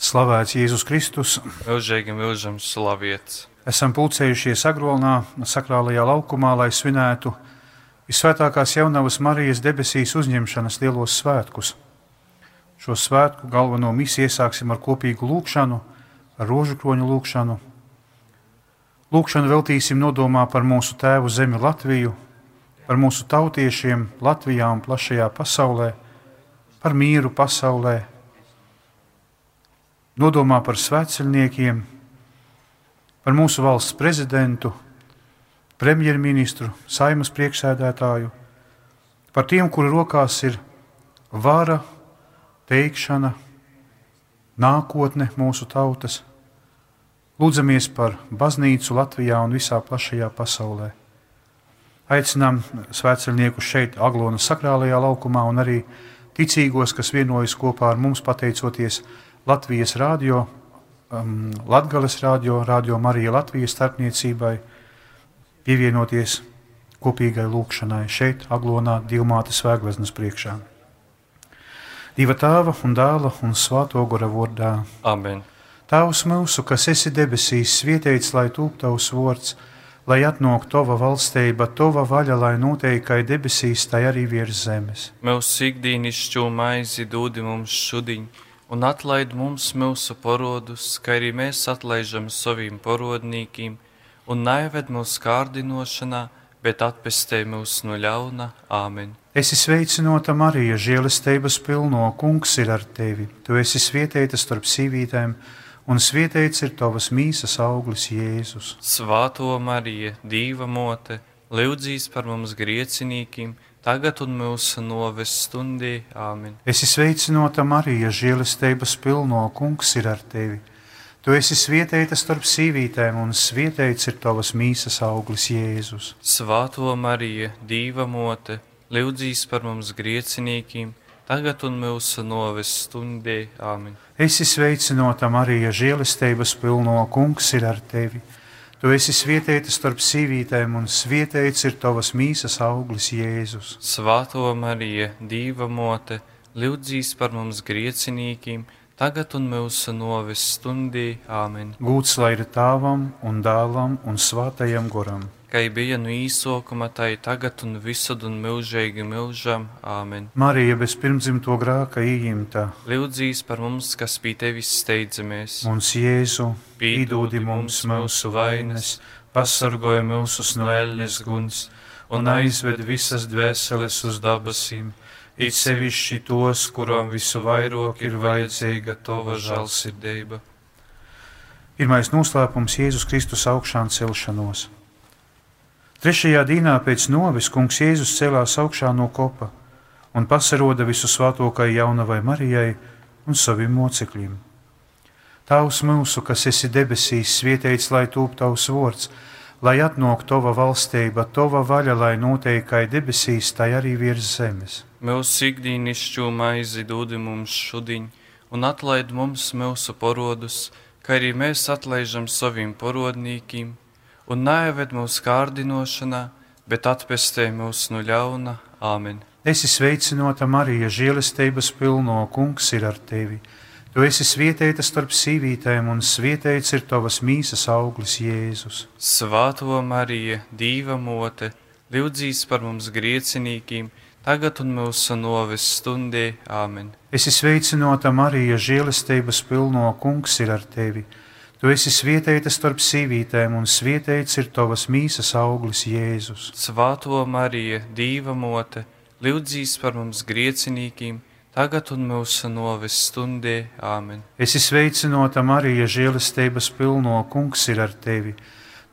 Slavēts Jēzus Kristus! Mūžīgi mūžam slavēts! Esam pulcējušies Agrolnā, sakrālajā laukumā, lai svinētu visvētākās jaunavas Marijas debesīs uzņemšanas lielos svētkus. Šo svētku galveno misiju iesāksim ar kopīgu lūgšanu, ar rožu kroņu lūgšanu. Lūgšanu veltīsim nodomā par mūsu tēvu zemi Latviju, par mūsu tautiešiem Latvijā un plašajā pasaulē, par mieru pasaulē, nodomā par svētceļniekiem, par mūsu valsts prezidentu, premjerministru, saimas priekšsēdētāju, par tiem, kuru rokās ir vara, teikšana, nākotne mūsu tautas. Lūdzamies par baznīcu Latvijā un visā plašajā pasaulē. Aicinām svētceļniekus šeit, Aglonas sakrālajā laukumā, un arī ticīgos, kas vienojas kopā ar mums, pateicoties Latvijas rādio, um, Latvijas rādio, Rādio Marija Latvijas starpniecībai, pievienoties kopīgai lūkšanai šeit, Aglonā, Dilmātes svētgveznas priekšā. Dieva tēva un dēla un svāto gora vārdā. Amen. Tēvs mūsu, kas esi debesīs, svietēts, lai tūp tavs vārds, lai atnāk tava valstība, tava vaļa, lai notiek kā debesīs, tai arī virs zemes. Mūsu ikdienišķo maizi dod mums šodien un atlaid mums mūsu parodus, kā arī mēs atlaižam saviem parodnīkiem, un neived mūsu kārdinošanā, bet atpestē mūs no ļauna. Āmen! Es esmu sveicināta Marija, žēlastības pilno, kungs ir ar tevi. Tu esi svietēta starp sīvītēm, un svietēts ir tavas mīsas auglis Jēzus. Svāto Marija, Dīva mote, lūdzīs par mums griecinīkiem! Tagad un mūsu noves stundī. Āmen. Es esmu sveicināta Marija, žēlastības pilno kungs ir ar tevi. Tu esi svietēta starp sīvītēm, un svietēts ir tavas mīsas auglis Jēzus. Svāto Marija, Dīva mote, lūdzīs par mums griecinīkiem, tagad un mūsu noves stundī. Āmen. Es esmu sveicināta Marija, žēlastības pilno kungs ir ar tevi. Tu esi svietēta starp sīvītēm, un svietēts ir tavas mīsas auglis, Jēzus. Svētā Marija, Dieva mote, lūdzīs par mums griecinīkiem, tagad un mūsu novis stundī. Āmen. Gūts lai ir tāvam un dēlam un svātajam goram kā bija no īsākuma, tā ir tagad un visad un mūžīgi mūžam. Āmen. Marija bez pirmdzimto grāka ījimta. Lūdzīs par mums, kas pie tevis steidzamies. Mums Jēzu, pīdūdi mums mūsu vainas, pasargoja mūsus no elles guns un aizved visas dvēseles uz dabasim. It sevišķi tos, kurām visu vairāk ir vajadzīga tava žēlsirdība. Pirmais noslēpums Jēzus Kristus augšām celšanos. Trešajā dienā pēc novis kungs Jēzus celās augšā no kopa un pasaroda visu svētākai jaunavai Marijai un saviem mocekļiem. Tavs mūsu, kas esi debesīs, svietēts, lai tūp tavs vārds, lai atnāk tava valstība, tava vaļa, lai notiek kā debesīs, tai arī virs zemes. Mūsu ikdienišķo maizi dod mums šodien, un atlaid mums mūsu parodus, kā arī mēs atlaižam saviem parodnīkiem un neieved mūsu kārdinošanā, bet atpestē mūs no ļauna. Āmen! Es esmu sveicināta Marija, žēlestības pilno kungs ir ar tevi. Tu esi svietēta starp sīvītēm, un svietēts ir tavas mīsas auglis, Jēzus. Svāto Marija, Dīva mote, lūdzīs par mums griecinīkiem, tagad un mūsu noves stundē. Āmen! Es esmu sveicināta Marija, žēlestības pilno kungs ir ar tevi. Tu esi svietēta starp sīvītēm, un svietēts ir tavas mīsas auglis, Jēzus. Svāto Marija, Dīva mote, lūdzīs par mums griecinīkiem, tagad un mūsu noves stundē. Āmen. Es esmu sveicināta Marija, žēlastības pilno kungs ir ar tevi.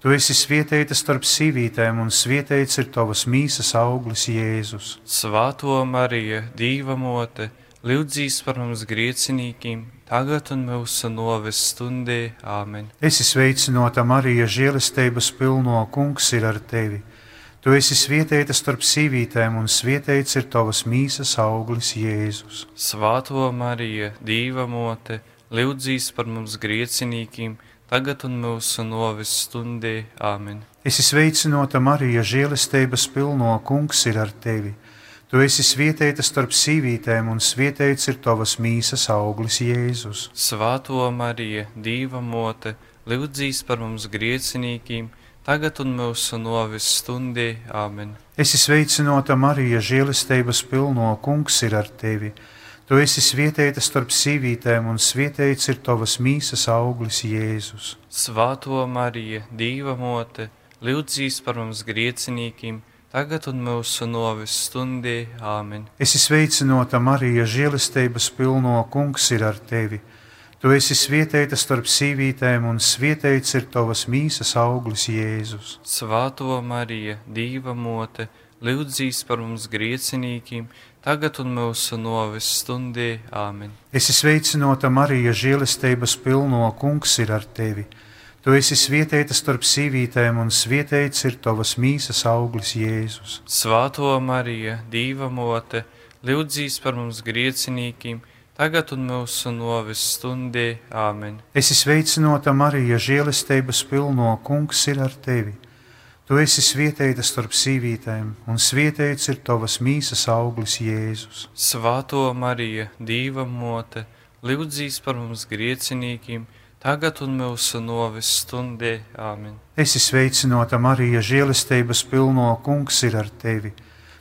Tu esi svietēta starp sīvītēm, un svietēts ir tavas mīsas auglis, Jēzus. Svāto Marija, Dīva mote, lūdzīs par mums griecinīkiem, tagad un mūsu noves stundē. Āmen. Es esmu sveicināta Marija, žēlastības pilno kungs ir ar tevi. Tu esi svietēta starp sīvītēm, un svietēts ir tavas mīsas auglis, Jēzus. Svāto Marija, Dīva mote, lūdzīs par mums griecinīkiem, tagad un mūsu noves stundē. Āmen. Es esmu sveicināta Marija, žēlastības pilno kungs ir ar tevi. Tu esi svietēta starp sīvītēm, un svietēts ir tavas mīsas auglis Jēzus. Svētā Marija, Dieva mote, lūdzīs par mums griecinīkiem, tagad un mūsu novis stundī. Āmen! Esi sveicināta Marija, žēlestības pilno kungs ir ar tevi. Tu esi svietēta starp sīvītēm, un svietēts ir tavas mīsas auglis Jēzus. Svētā Marija, Dieva mote, lūdzīs par mums griecinīkiem, tagad un mūsu novis stundī. Āmen! Esi sveicināta Marija, žēlestības pilno kungs ir ar tevi. Tu esi svietēta starp sīvītēm, un svietēts ir tavas mīsas auglis Jēzus. Svētā Marija, Dieva mote, lūdzīs par mums griecinīkiem, tagad un mūsu novis stundī. Āmen. Esi sveicināta Marija, žēlestības pilno kungs ir ar tevi. Tu esi svietēta starp sīvītēm, un svietēts ir tavas mīsas auglis Jēzus. Svētā Marija, Dieva mote, lūdzīs par mums griecinīkiem, tagad un mūsu novis stundī. Āmen. Esi sveicināta Marija, žēlestības pilno kungs ir ar tevi. Tu esi svietēta starp sīvītēm, un svietēts ir tavas mīsas auglis Jēzus. Svētā Marija, Dieva mote, lūdzīs par mums griecinīkiem, tagad un mūsu novis stundē. Āmen. Esi sveicināta Marija, žēlestības pilno kungs ir ar tevi.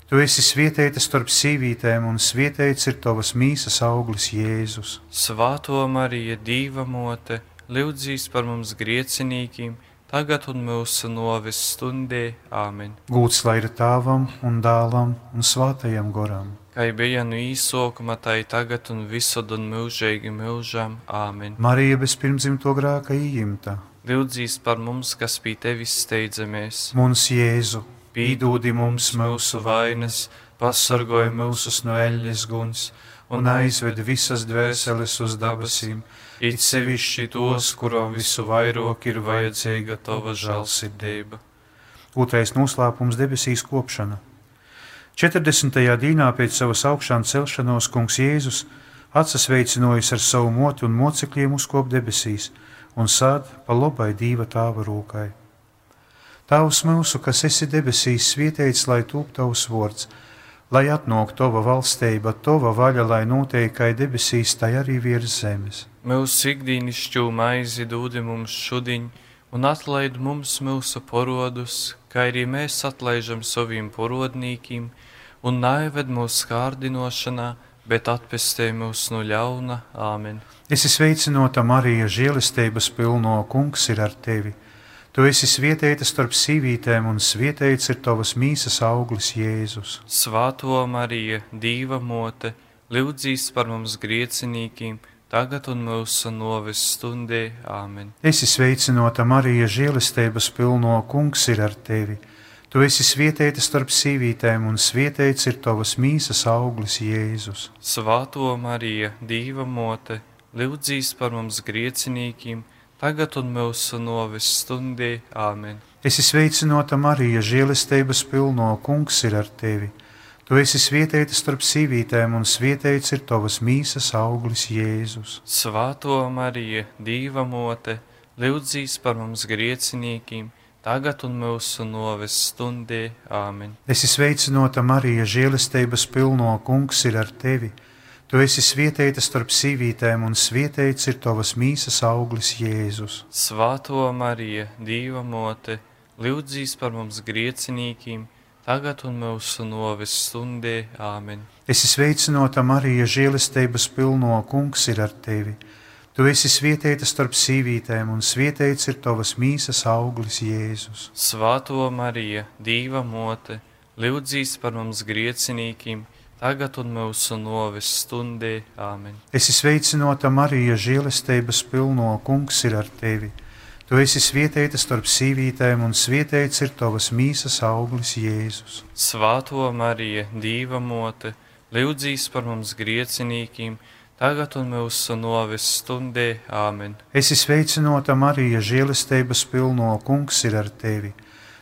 Tu esi svietēta starp sīvītēm, un svietēts ir tavas mīsas auglis Jēzus. Svētā Marija, Dieva mote, lūdzīs par mums griecinīkiem, tagad un mūsu novis stundē. Āmen. Gūts lai ir tēvam un dēlam un svētajam goram. Kā bija no īsākuma, tā ir tagad un visur un mūžīgi mūžam. Āmen. Marija bez pirmzimto grāka īimta. Lūdzīs par mums, kas pie tevis steidzamies. Mums Jēzu, Pīdūdi mums mūsu vainas, pasargāj mūsus no eļļas guns un aizved visas dvēseles uz dabasīm it sevišķi tos, kuram visu vairāk ir vajadzīga tava žēlsirdība. Otrais noslēpums debesīs kopšana. 40. dienā pēc savas augšām celšanos kungs Jēzus atsasveicinojas ar savu moti un mocekļiem uzkop debesīs un sād pa labai dīva tāva rūkai. Tavs mūsu, kas esi debesīs, svietēts, lai tūp tavs vārds, lai atnāk tava valstība, tava vaļa, lai notiek kā debesīs, tai arī virs zemes. Mūsu ikdienišķo maizi dūdi mums šodien, un atlaid mums mūsu porodus, kā arī mēs atlaižam saviem porodnīkiem, un naived mūsu kārdinošanā, bet atpestē mūs no ļauna. Āmen. Es esmu sveicināta Marija, žēlestības pilno kungs ir ar tevi. Tu esi svietēta starp sīvītēm, un svietēts ir tavas mīsas auglis Jēzus. Svētā Marija, Dieva mote, lūdzīs par mums griecinīkiem! tagad un mūsu novis stundē. Āmen. Es esmu sveicināta Marija, žēlestības pilno kungs ir ar tevi. Tu esi svietēta starp sīvītēm, un svietēts ir tavas mīsas auglis Jēzus. Svētā Marija, Dieva mote, lūdzīs par mums griecinīkiem, tagad un mūsu novis stundē. Āmen. Es esmu sveicināta Marija, žēlestības pilno kungs ir ar tevi. Tu esi svietēta starp sīvītēm, un svietēts ir tavas mīsas auglis Jēzus. Svētā Marija, Dieva mote, lūdzīs par mums griecinīkiem, tagad un mūsu noves stundē. Āmen. Es esmu sveicināta Marija, žēlestības pilno kungs ir ar tevi. Tu esi svietēta starp sīvītēm, un svietēts ir tavas mīsas auglis Jēzus. Svētā Marija, Dieva mote, lūdzīs par mums griecinīkiem, tagad un mūsu novis stundē. Āmen. Es esmu sveicināta Marija, žēlestības pilno kungs ir ar tevi. Tu esi svietēta starp sīvītēm, un svietēts ir tavas mīsas auglis Jēzus. Svētā Marija, Dieva mote, lūdzīs par mums griecinīkiem, tagad un mūsu novis stundē. Āmen. Es esmu sveicināta Marija, žēlestības pilno kungs ir ar tevi. Tu esi svietēta starp sīvītēm, un svietēts ir tavas mīsas auglis Jēzus. Svētā Marija, Dieva mote, lūdzīs par mums griecinīkiem, tagad un mūsu novis stundē. Āmen. Es esmu sveicināta Marija, žēlestības pilno kungs ir ar tevi.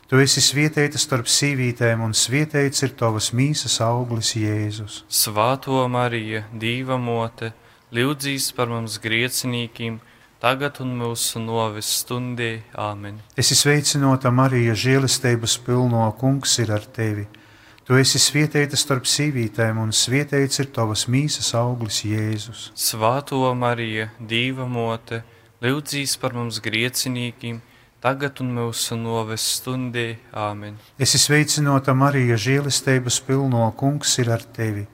Tu esi svietēta starp sīvītēm, un svietēts ir tavas mīsas auglis Jēzus. Svētā Marija, Dieva mote, lūdzīs par mums griecinīkiem, tagad un mūsu novis stundī. Āmen. Es esmu sveicināta Marija, žēlestības pilno kungs ir ar tevi. Tu esi svietēta starp sīvītēm, un svietēts ir tavas mīsas auglis, Jēzus. Svētā Marija, Dieva mote, lūdzīs par mums griecinīkiem, tagad un mūsu noves stundē. Āmen. Esi sveicināta, Marija, žēlestības pilno kungs ir ar tevi.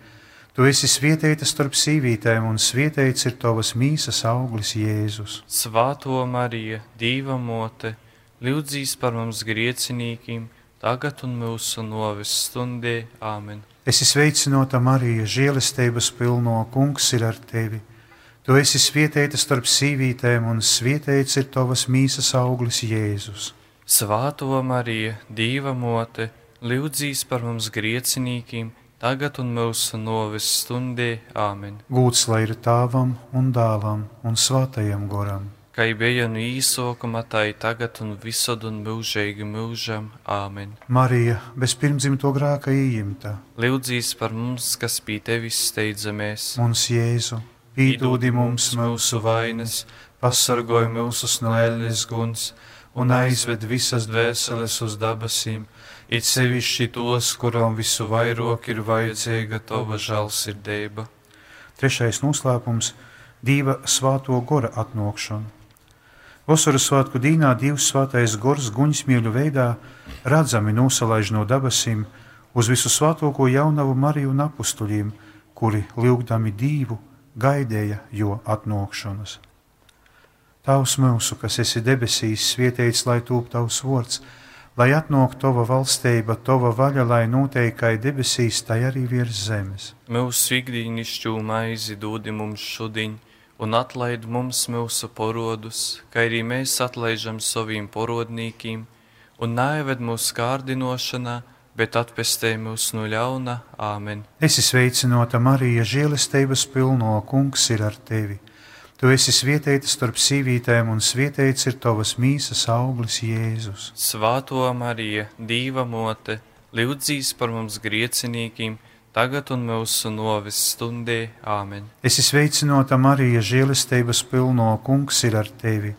Tu esi svietēta starp sīvītēm, un svietēts ir tavas mīsas auglis, Jēzus. Svētā Marija, Dieva mote, lūdzīs par mums griecinīkiem, tagad un mūsu novis stundē. Āmen. Esi sveicināta, Marija, žēlestības pilno kungs ir ar tevi. Tu esi svietēta starp sīvītēm, un svietēts ir tavas mīsas auglis, Jēzus. Svētā Marija, Dieva mote, lūdzīs par mums griecinīkiem, tagad un mūsu novis stundē. Āmen. Gūts lai ir tāvam un dāvam un svētajam goram. Kā bija no īsākuma, tā ir tagad un visad un mūžīgi mūžam. Āmen. Marija, bez pirmdzimto grāka ījimta, Lūdzīs par mums, kas pie tevis steidzamies. mums Jēzu, pīdūdi mums mūsu vainas, pasargoj mūsus no ēļas guns un aizved visas dvēseles uz dabasīm, it sevišķi tos, kurām visu vairāk ir vajadzīga tava žēlsirdība. Trešais noslēpums - Dieva svāto gora atnākšana. Vasaras svētku dīnā divs svētais gors guņsmieļu veidā redzami nosalaiž no dabasīm uz visu svētoko jaunavu Mariju un apustuļiem, kuri lūgdami divu gaidīja jo atnākšanas. Tavs mūsu, kas esi debesīs, svietēts, lai tūp tavs vārds, lai atnāk tava valstība, tava vaļa, lai notiek kā debesīs, tai arī virs zemes. Mūsu ikdienišķo maizi dodi mums šodien, un atlaid mums mūsu porodus, kā arī mēs atlaižam saviem porodnīkiem, un neieved mūsu kārdinošanā, bet atpestē mūs no ļauna. Āmen. Esi sveicināta, Marija, žēlestības pilno kungs ir ar tevi. Tu esi svietēta starp sīvītēm, un svietēts ir tavas mīsas auglis, Jēzus. Svētā Marija, Dieva mote, lūdzīs par mums griecinīkiem, tagad un mūsu novis stundē. Āmen. Esi sveicināta, Marija, žēlestības pilno kungs ir ar tevi.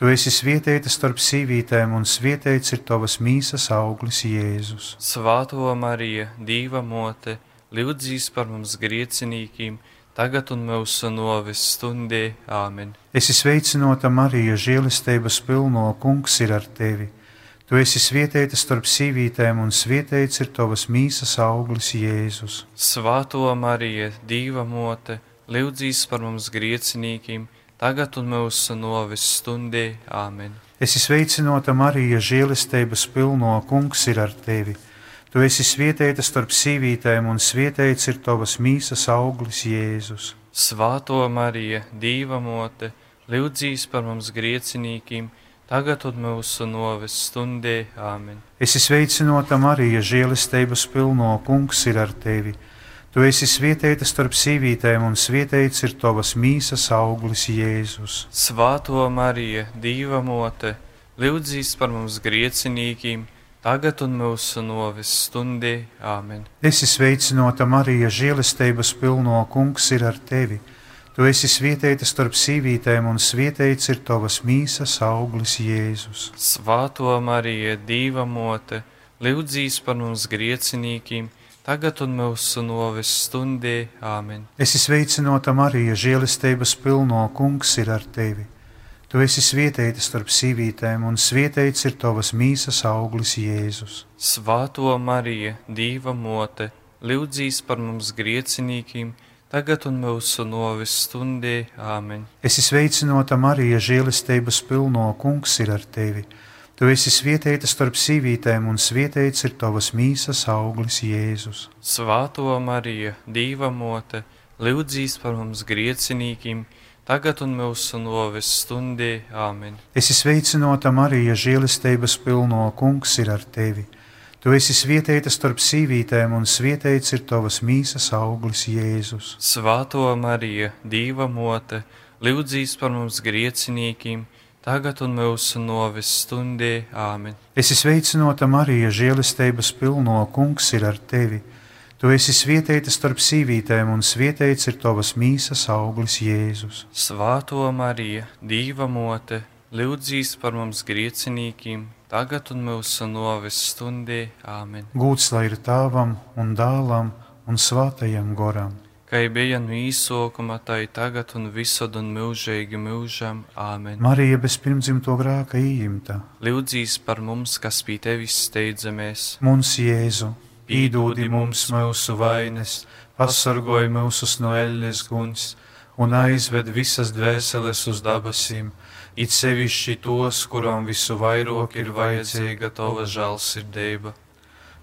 Tu esi svietēta starp sīvītēm, un svietēts ir tavas mīsas auglis, Jēzus. Svētā Marija, Dieva mote, lūdzīs par mums griecinīkiem, tagad un mūsu novis stundē. Āmen. Esi sveicināta, Marija, žēlestības pilno kungs ir ar tevi. Tu esi svietēta starp sīvītēm, un svietēts ir tavas mīsas auglis, Jēzus. Svētā Marija, Dieva mote, lūdzīs par mums griecinīkiem, tagad un mūsu novis stundē. Āmen. Esi sveicināta, Marija, žēlestības pilno kungs ir ar tevi. Tu esi svietēta starp sīvītēm, un svietēts ir tavas mīsas auglis, Jēzus. Svētā Marija, Dieva mote, lūdzīs par mums griecinīkiem, tagad un mūsu novis stundē. Āmen. Esi sveicināta, Marija, žēlestības pilno kungs ir ar tevi. Tu esi svietēta starp sīvītēm, un svietēts ir tavas mīsas auglis, Jēzus. Svētā Marija, Dieva mote, lūdzīs par mums griecinīkiem, tagad un mūsu novis stundē. Āmen. Esi sveicināta, Marija, žēlestības pilno kungs ir ar tevi. Tu esi svietēta starp sīvītēm, un svietēts ir tavas mīsas auglis, Jēzus. Svētā Marija, Dieva mote, lūdzīs par mums griecinīkiem, tagad un mūsu novis stundē. Āmen. Esi sveicināta, Marija, žēlestības pilno kungs ir ar tevi. Tu esi svietēta starp sīvītēm, un svietēts ir tavas mīsas auglis, Jēzus. Svētā Marija, Dieva mote, lūdzīs par mums griecinīkiem, tagad un mūsu novis stundē. Āmen. Esi sveicināta, Marija, žēlestības pilno kungs ir ar tevi. Tu esi svietēta starp sīvītēm, un svietēts ir tavas mīsas auglis, Jēzus. Svētā Marija, Dieva mote, lūdzīs par mums griecinīkiem, tagad un mūsu novis stundē. Āmen. Esi sveicināta, Marija, žēlestības pilno kungs ir ar tevi. Tu esi svietēta starp sīvītēm, un svietēts ir tavas mīsas auglis, Jēzus. Svētā Marija, Dieva mote, lūdzīs par mums griecinīkiem, tagad un mūsu novis stundē. Āmen. Esi sveicināta, Marija, žēlestības pilno kungs ir ar tevi. Tu esi svietēta starp sīvītēm, un svietēts ir tavas mīsas auglis, Jēzus. Svētā Marija, Dieva mote, lūdzīs par mums griecinīkiem, tagad un mūsu novis stundē. Āmen. Gūts lai ir tēvam un dēlam un svētajam goram. Kā bija no īsākuma, tā ir tagad un visad un mūžīgi mūžam. Āmen. Marija bez pirmdzimto grāka īimta, Lūdzīs par mums, kas pie tevis steidzamies. mums Jēzu, pīdūdi mums mūsu vainas, pasargoj mūsus no elles guns un aizved visas dvēseles uz dabasīm, it sevišķi tos, kurām visu vairāk ir vajadzīga tava žēlsirdība.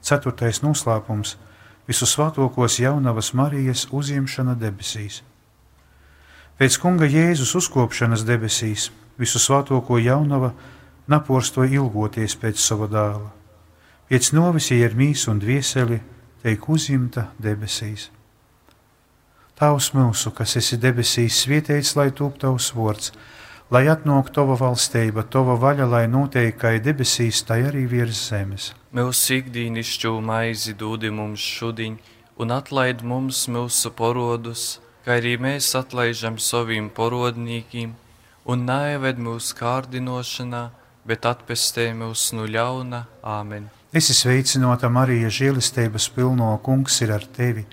Ceturtais noslēpums - visu svētokos jaunavas Marijas uzņemšana debesīs. Pēc kunga Jēzus uzkopšanas debesīs visu svētoko jaunava naporstoja ilgoties pēc sava dēla. Pēc novisīja ar mīsu un dvieseli teik uzņemta debesīs. Tavs mūsu, kas esi debesīs, svietēts, lai top tavs vārds, lai atnāk tava valstība, tava vaļa, lai notiek kā debesīs, tai arī virs zemes. Mūsu ikdienišķo maizi dūdi mums šodien, un atlaid mums mūsu porodus, kā arī mēs atlaižam saviem porodnīkiem, un neieved mūsu kārdinošanā, bet atpestē mūs no ļauna. Āmen! Esi sveicināta, Marija, žēlistības pilno kungs ir ar tevi.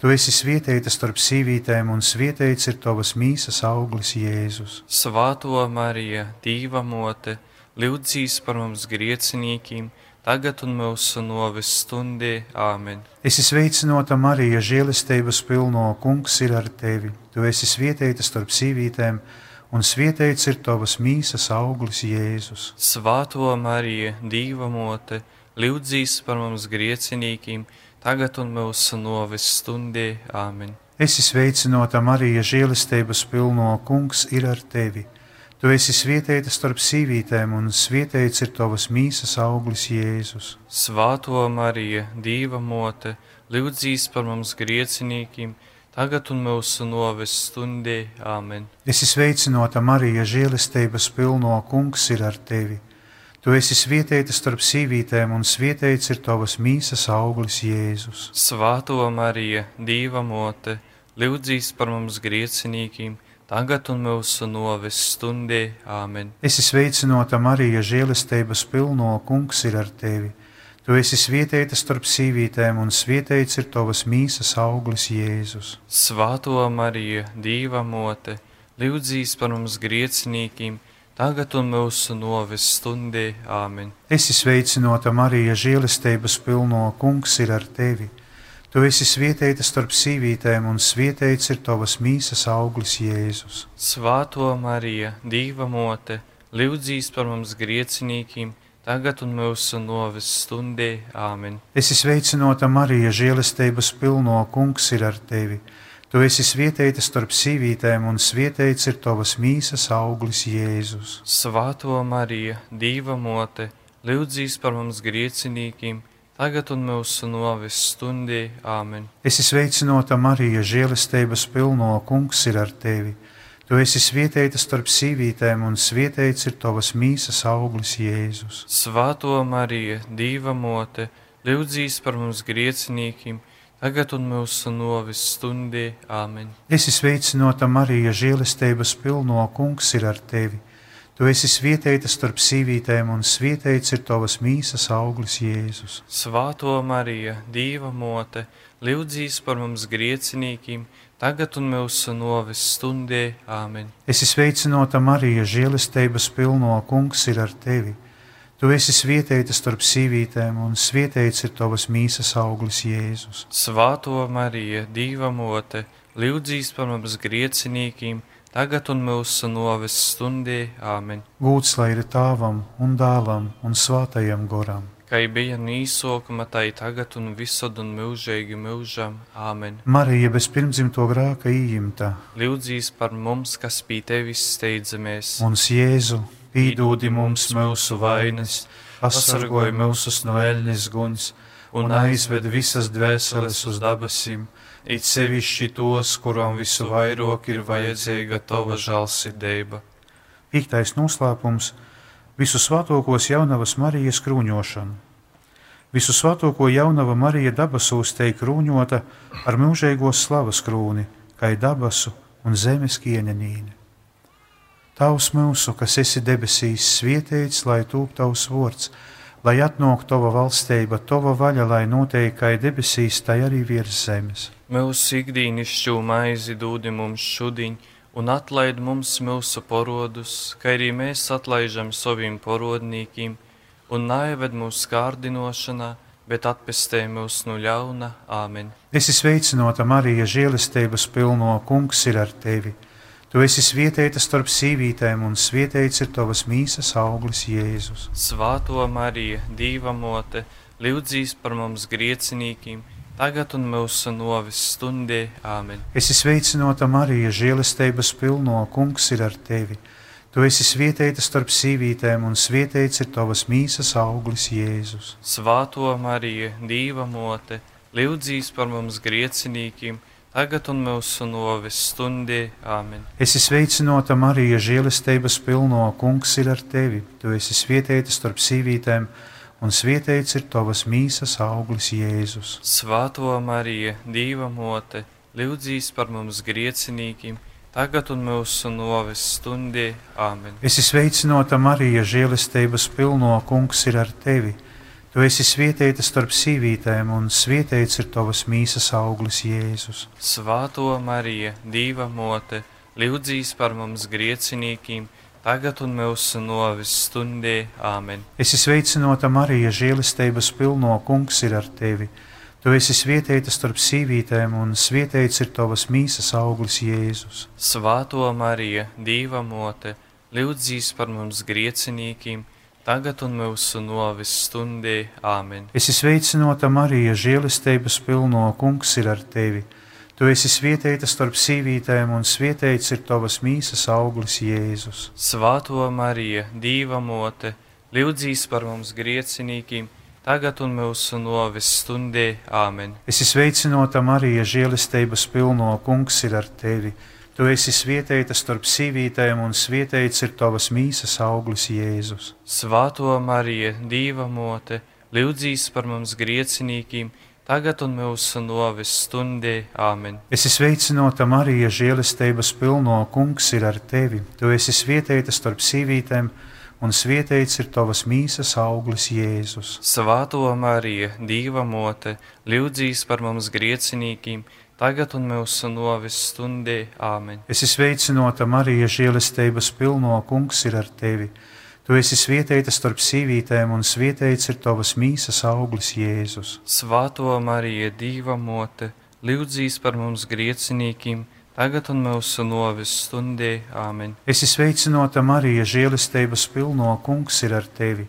Tu esi svietēta starp sīvītēm, un svietēts ir tavas mīsas auglis Jēzus. Svāto Marija, Dīva mote, lūdzīs par mums griecinīkiem, tagad un mūsu novis stundē. Āmen! Esi sveicināta, Marija, žēlistības pilno kungs ir ar tevi. Tu esi svietēta starp sīvītēm, un svietēts ir tavas mīsas auglis Jēzus. Svāto Marija, Dīva mote, lūdzīs par mums griecinīkiem, tagad un mūsu novis stundē. Āmen! Esi sveicināta, Marija, žēlistības pilno kungs ir ar tevi. Tu esi svietēta starp sīvītēm, un svietēts ir tavas mīsas auglis Jēzus. Svāto Marija, Dīva mote, lūdzīs par mums griecinīkiem, tagad un mūsu novis stundē. Āmen! Esi sveicināta, Marija, žēlistības pilno kungs ir ar tevi. Tu esi svietēta starp sīvītēm, un svietēts ir tavas mīsas auglis Jēzus. Svāto Marija, Dīva mote, lūdzīs par mums griecinīkiem, tagad un mūsu novis stundē. Āmen! Esi sveicināta, Marija, žēlistības pilno kungs ir ar tevi. Tu esi svietēta starp sīvītēm, un svietēts ir tavas mīsas auglis Jēzus. Svāto Marija, Dīva mote, lūdzīs par mums griecinīkiem, tagad un mūsu novis stundē. Āmen! Esi sveicināta, Marija, žēlistības pilno kungs ir ar tevi. Tu esi svietēta starp sīvītēm, un svietēts ir tavas mīsas auglis Jēzus. Svāto Marija, Dīva mote, lūdzīs par mums griecinīkiem, tagad un mūsu novis stundē. Āmen! Esi sveicināta, Marija, žēlistības pilno kungs ir ar tevi. Tu esi svietēta starp sīvītēm, un svietēts ir tavas mīsas auglis Jēzus. Svāto Marija, Dīva mote, lūdzīs par mums griecinīkiem, tagad un mūsu novis stundē. Āmen! Esi sveicināta, Marija, žēlistības pilno kungs ir ar tevi. Tu esi svietēta starp sīvītēm, un svietēts ir tavas mīsas auglis Jēzus. Svāto Marija, Dīva mote, lūdzīs par mums griecinīkiem, tagad un mūsu novis stundē. Āmen! Esi sveicināta, Marija, žēlistības pilno kungs ir ar tevi. Tu esi svietēta starp sīvītēm, un svietēts ir tavas mīsas auglis Jēzus. Svāto Marija, Dīva mote, lūdzīs par mums griecinīkiem, tagad un mūsu novis stundē. Āmen! Esi sveicināta, Marija, žēlistības pilno kungs ir ar tevi. Tu esi svietēta starp sīvītēm, un svietēts ir tavas mīsas auglis Jēzus. Svāto Marija, Dīva mote, lūdzīs par mums griecinīkiem, tagad un mūsu novis stundē. Āmen! Gūts lai ir tāvam un dēlam un svātajam goram. Kā bija nīsokuma, tai tagad un visad un mūžīgi mūžam. Āmen! Marija bez pirmdzimto grāka īimta, Lūdzīs par mums, kas pie tevis steidzamies. mums Jēzu, pīdūdi mums mūsu vainas, pasargoj mūsus no eļņas guns un aizved visas dvēseles uz dabasīm, it sevišķi tos, kurām visu vairāk ir vajadzīga tava žēlsirdība. Piektais noslēpums - visu svētokos jaunavas Marijas krūņošanu. Visu svētoko jaunava Marija dabasūs teik krūņota ar mūžīgo slavas krūni, kā dabasu un zemes kieņanīni. Tavs mūsu, kas esi debesīs, svietēts, lai tūp tavs vārds, lai atnāk tava valstība, tava vaļa, lai notiek kā debesīs, tai arī virs zemes. Mūsu ikdīnišķo maizi dūdi mums šodien, un atlaid mums mūsu porodus, kā arī mēs atlaižam saviem porodnīkiem, un naieved mūsu kārdinošanā, bet atpestē mūs no ļauna. Āmen. Es esmu sveicināta Marija, žēlestības pilno kungs ir ar tevi. Tu esi svietēta starp sīvītēm, un svietēts ir tavas mīsas auglis Jēzus. Svāto Mariju, Dīva mote, lūdzīs par mums griecinīkiem, tagad un mūsu novis stundē. Āmen. Es esmu sveicināta Marija, žēlestības pilno kungs ir ar tevi. Tu esi svietēta starp sīvītēm, un svietēts ir tavas mīsas auglis Jēzus. Svāto Mariju, Dīva mote, lūdzīs par mums griecinīkiem, tagad un mūsu novis stundē. Āmen. Es esmu sveicināta Marija, žēlestības pilno kungs ir ar tevi. Tu esi svietēta starp sīvītēm, un svietēts ir tavas mīsas auglis Jēzus. Svāto Mariju, Dīva mote, lūdzīs par mums griecinīkiem, tagad un mūsu novis stundē. Āmen. Es esmu sveicināta Marija, žēlestības pilno kungs ir ar tevi. Tu esi svietēta starp sīvītēm, un svietēts ir tavas mīsas auglis Jēzus. Svāto Mariju, Dīva mote, lūdzīs par mums griecinīkiem, tagad un mūsu novis stundē. Āmen. Es esmu sveicināta Marija, žēlestības pilno kungs ir ar tevi. Tu esi svietēta starp sīvītēm, un svietēts ir tavas mīsas auglis Jēzus. Svāto Mariju, Dīva mote, lūdzīs par mums griecinīkiem, tagad un mūsu novis stundē. Āmen. Es esmu sveicināta Marija, žēlestības pilno kungs ir ar tevi. Tu esi svietēta starp sīvītēm, un svietēts ir tavas mīsas auglis Jēzus. Svāto Mariju, Dīva mote, lūdzīs par mums griecinīkiem, tagad un mūsu novis stundē. Āmen. Es esmu sveicināta Marija, žēlestības pilno kungs ir ar tevi. Tu esi svietēta starp sīvītēm, un svietēts ir tavas mīsas auglis Jēzus. Svāto Mariju, Dīva mote, lūdzīs par mums griecinīkiem, tagad un mūsu novis stundē. Āmen. Es esmu sveicināta Marija, žēlestības pilno kungs ir ar tevi. Tu esi svietēta starp sīvītēm, un svietēts ir tavas mīsas auglis Jēzus. Svāto Mariju, Dīva mote, lūdzīs par mums griecinīkiem, tagad un mūsu novis stundē. Āmen. Es esmu sveicināta Marija, žēlestības pilno kungs ir ar tevi. Tu esi svietēta starp sīvītēm, un svietēts ir tavas mīsas auglis Jēzus. Svāto Mariju, Dīva mote, lūdzīs par mums griecinīkiem, tagad un mūsu novis stundē. Āmen. Es esmu sveicināta Marija, žēlestības pilno kungs ir ar tevi.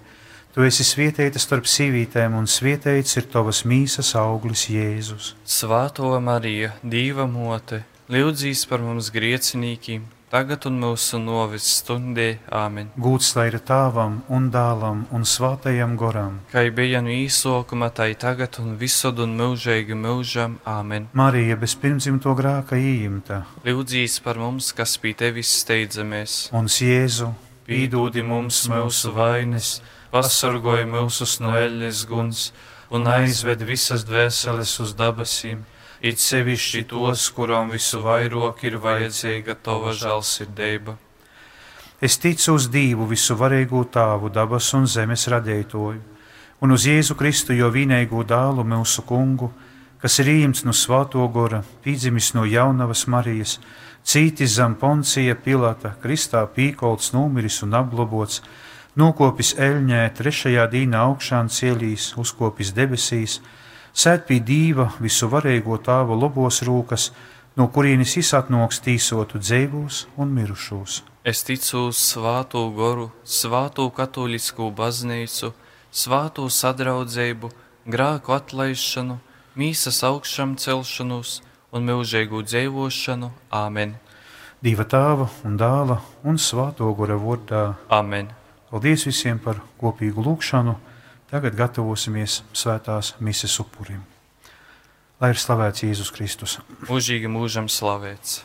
Tu esi svietēta starp sīvītēm, un svietēts ir tavas mīsas auglis Jēzus. Svāto Mariju, Dīva mote, lūdzīs par mums griecinīkiem, tagad un mūsu novis stundē. Āmen. Gūts lai ir tēvam un dēlam un svētajam goram. Kā bija no īsākuma, tā ir tagad un visur un mūžīgi mūžam. Āmen. Marija bez pirmdzimto grāka īimta, Lūdzīs par mums, kas pie tevis steidzamies. un Jēzu Pīdūdi mums mūsu vainas, pasargoj mūsus no eļļas guns un aizved visas dvēseles uz debesīm, it sevišķi tos, kurām visu vairāk ir vajadzīga tava žēlsirdība. Es ticu uz Dievu, visu varīgo tēvu, dabas un zemes radītoju, un uz Jēzu Kristu, jo vienīgo dēlu mūsu kungu, kas ir īņķis no Svētā gora, pīdzimis no jaunavas Marijas, cītis zem poncija pilata, kristā pīkolts, nomiris un apglobots, nokopis eļņē, trešajā dīnā augšām cielīs, uzkopis debesīs, sēt pie Dieva visu varīgo tēva lobos rūkas, no kurienes izsatnoks tīsotu dzīvos un mirušos. Es ticu uz svāto goru, svāto katolisku baznīcu, svāto sadraudzību, grāku atlaišanu, mīsas augšām celšanos un mūžīgu dzīvošanu. Āmen! Dieva tēva un dēla un svāto gora vārdā. Amen. Paldies visiem par kopīgu lūgšanu. Tagad gatavosimies svētās mises upurim. Lai ir slavēts Jēzus Kristus. Mūžīgi mūžam slavēts!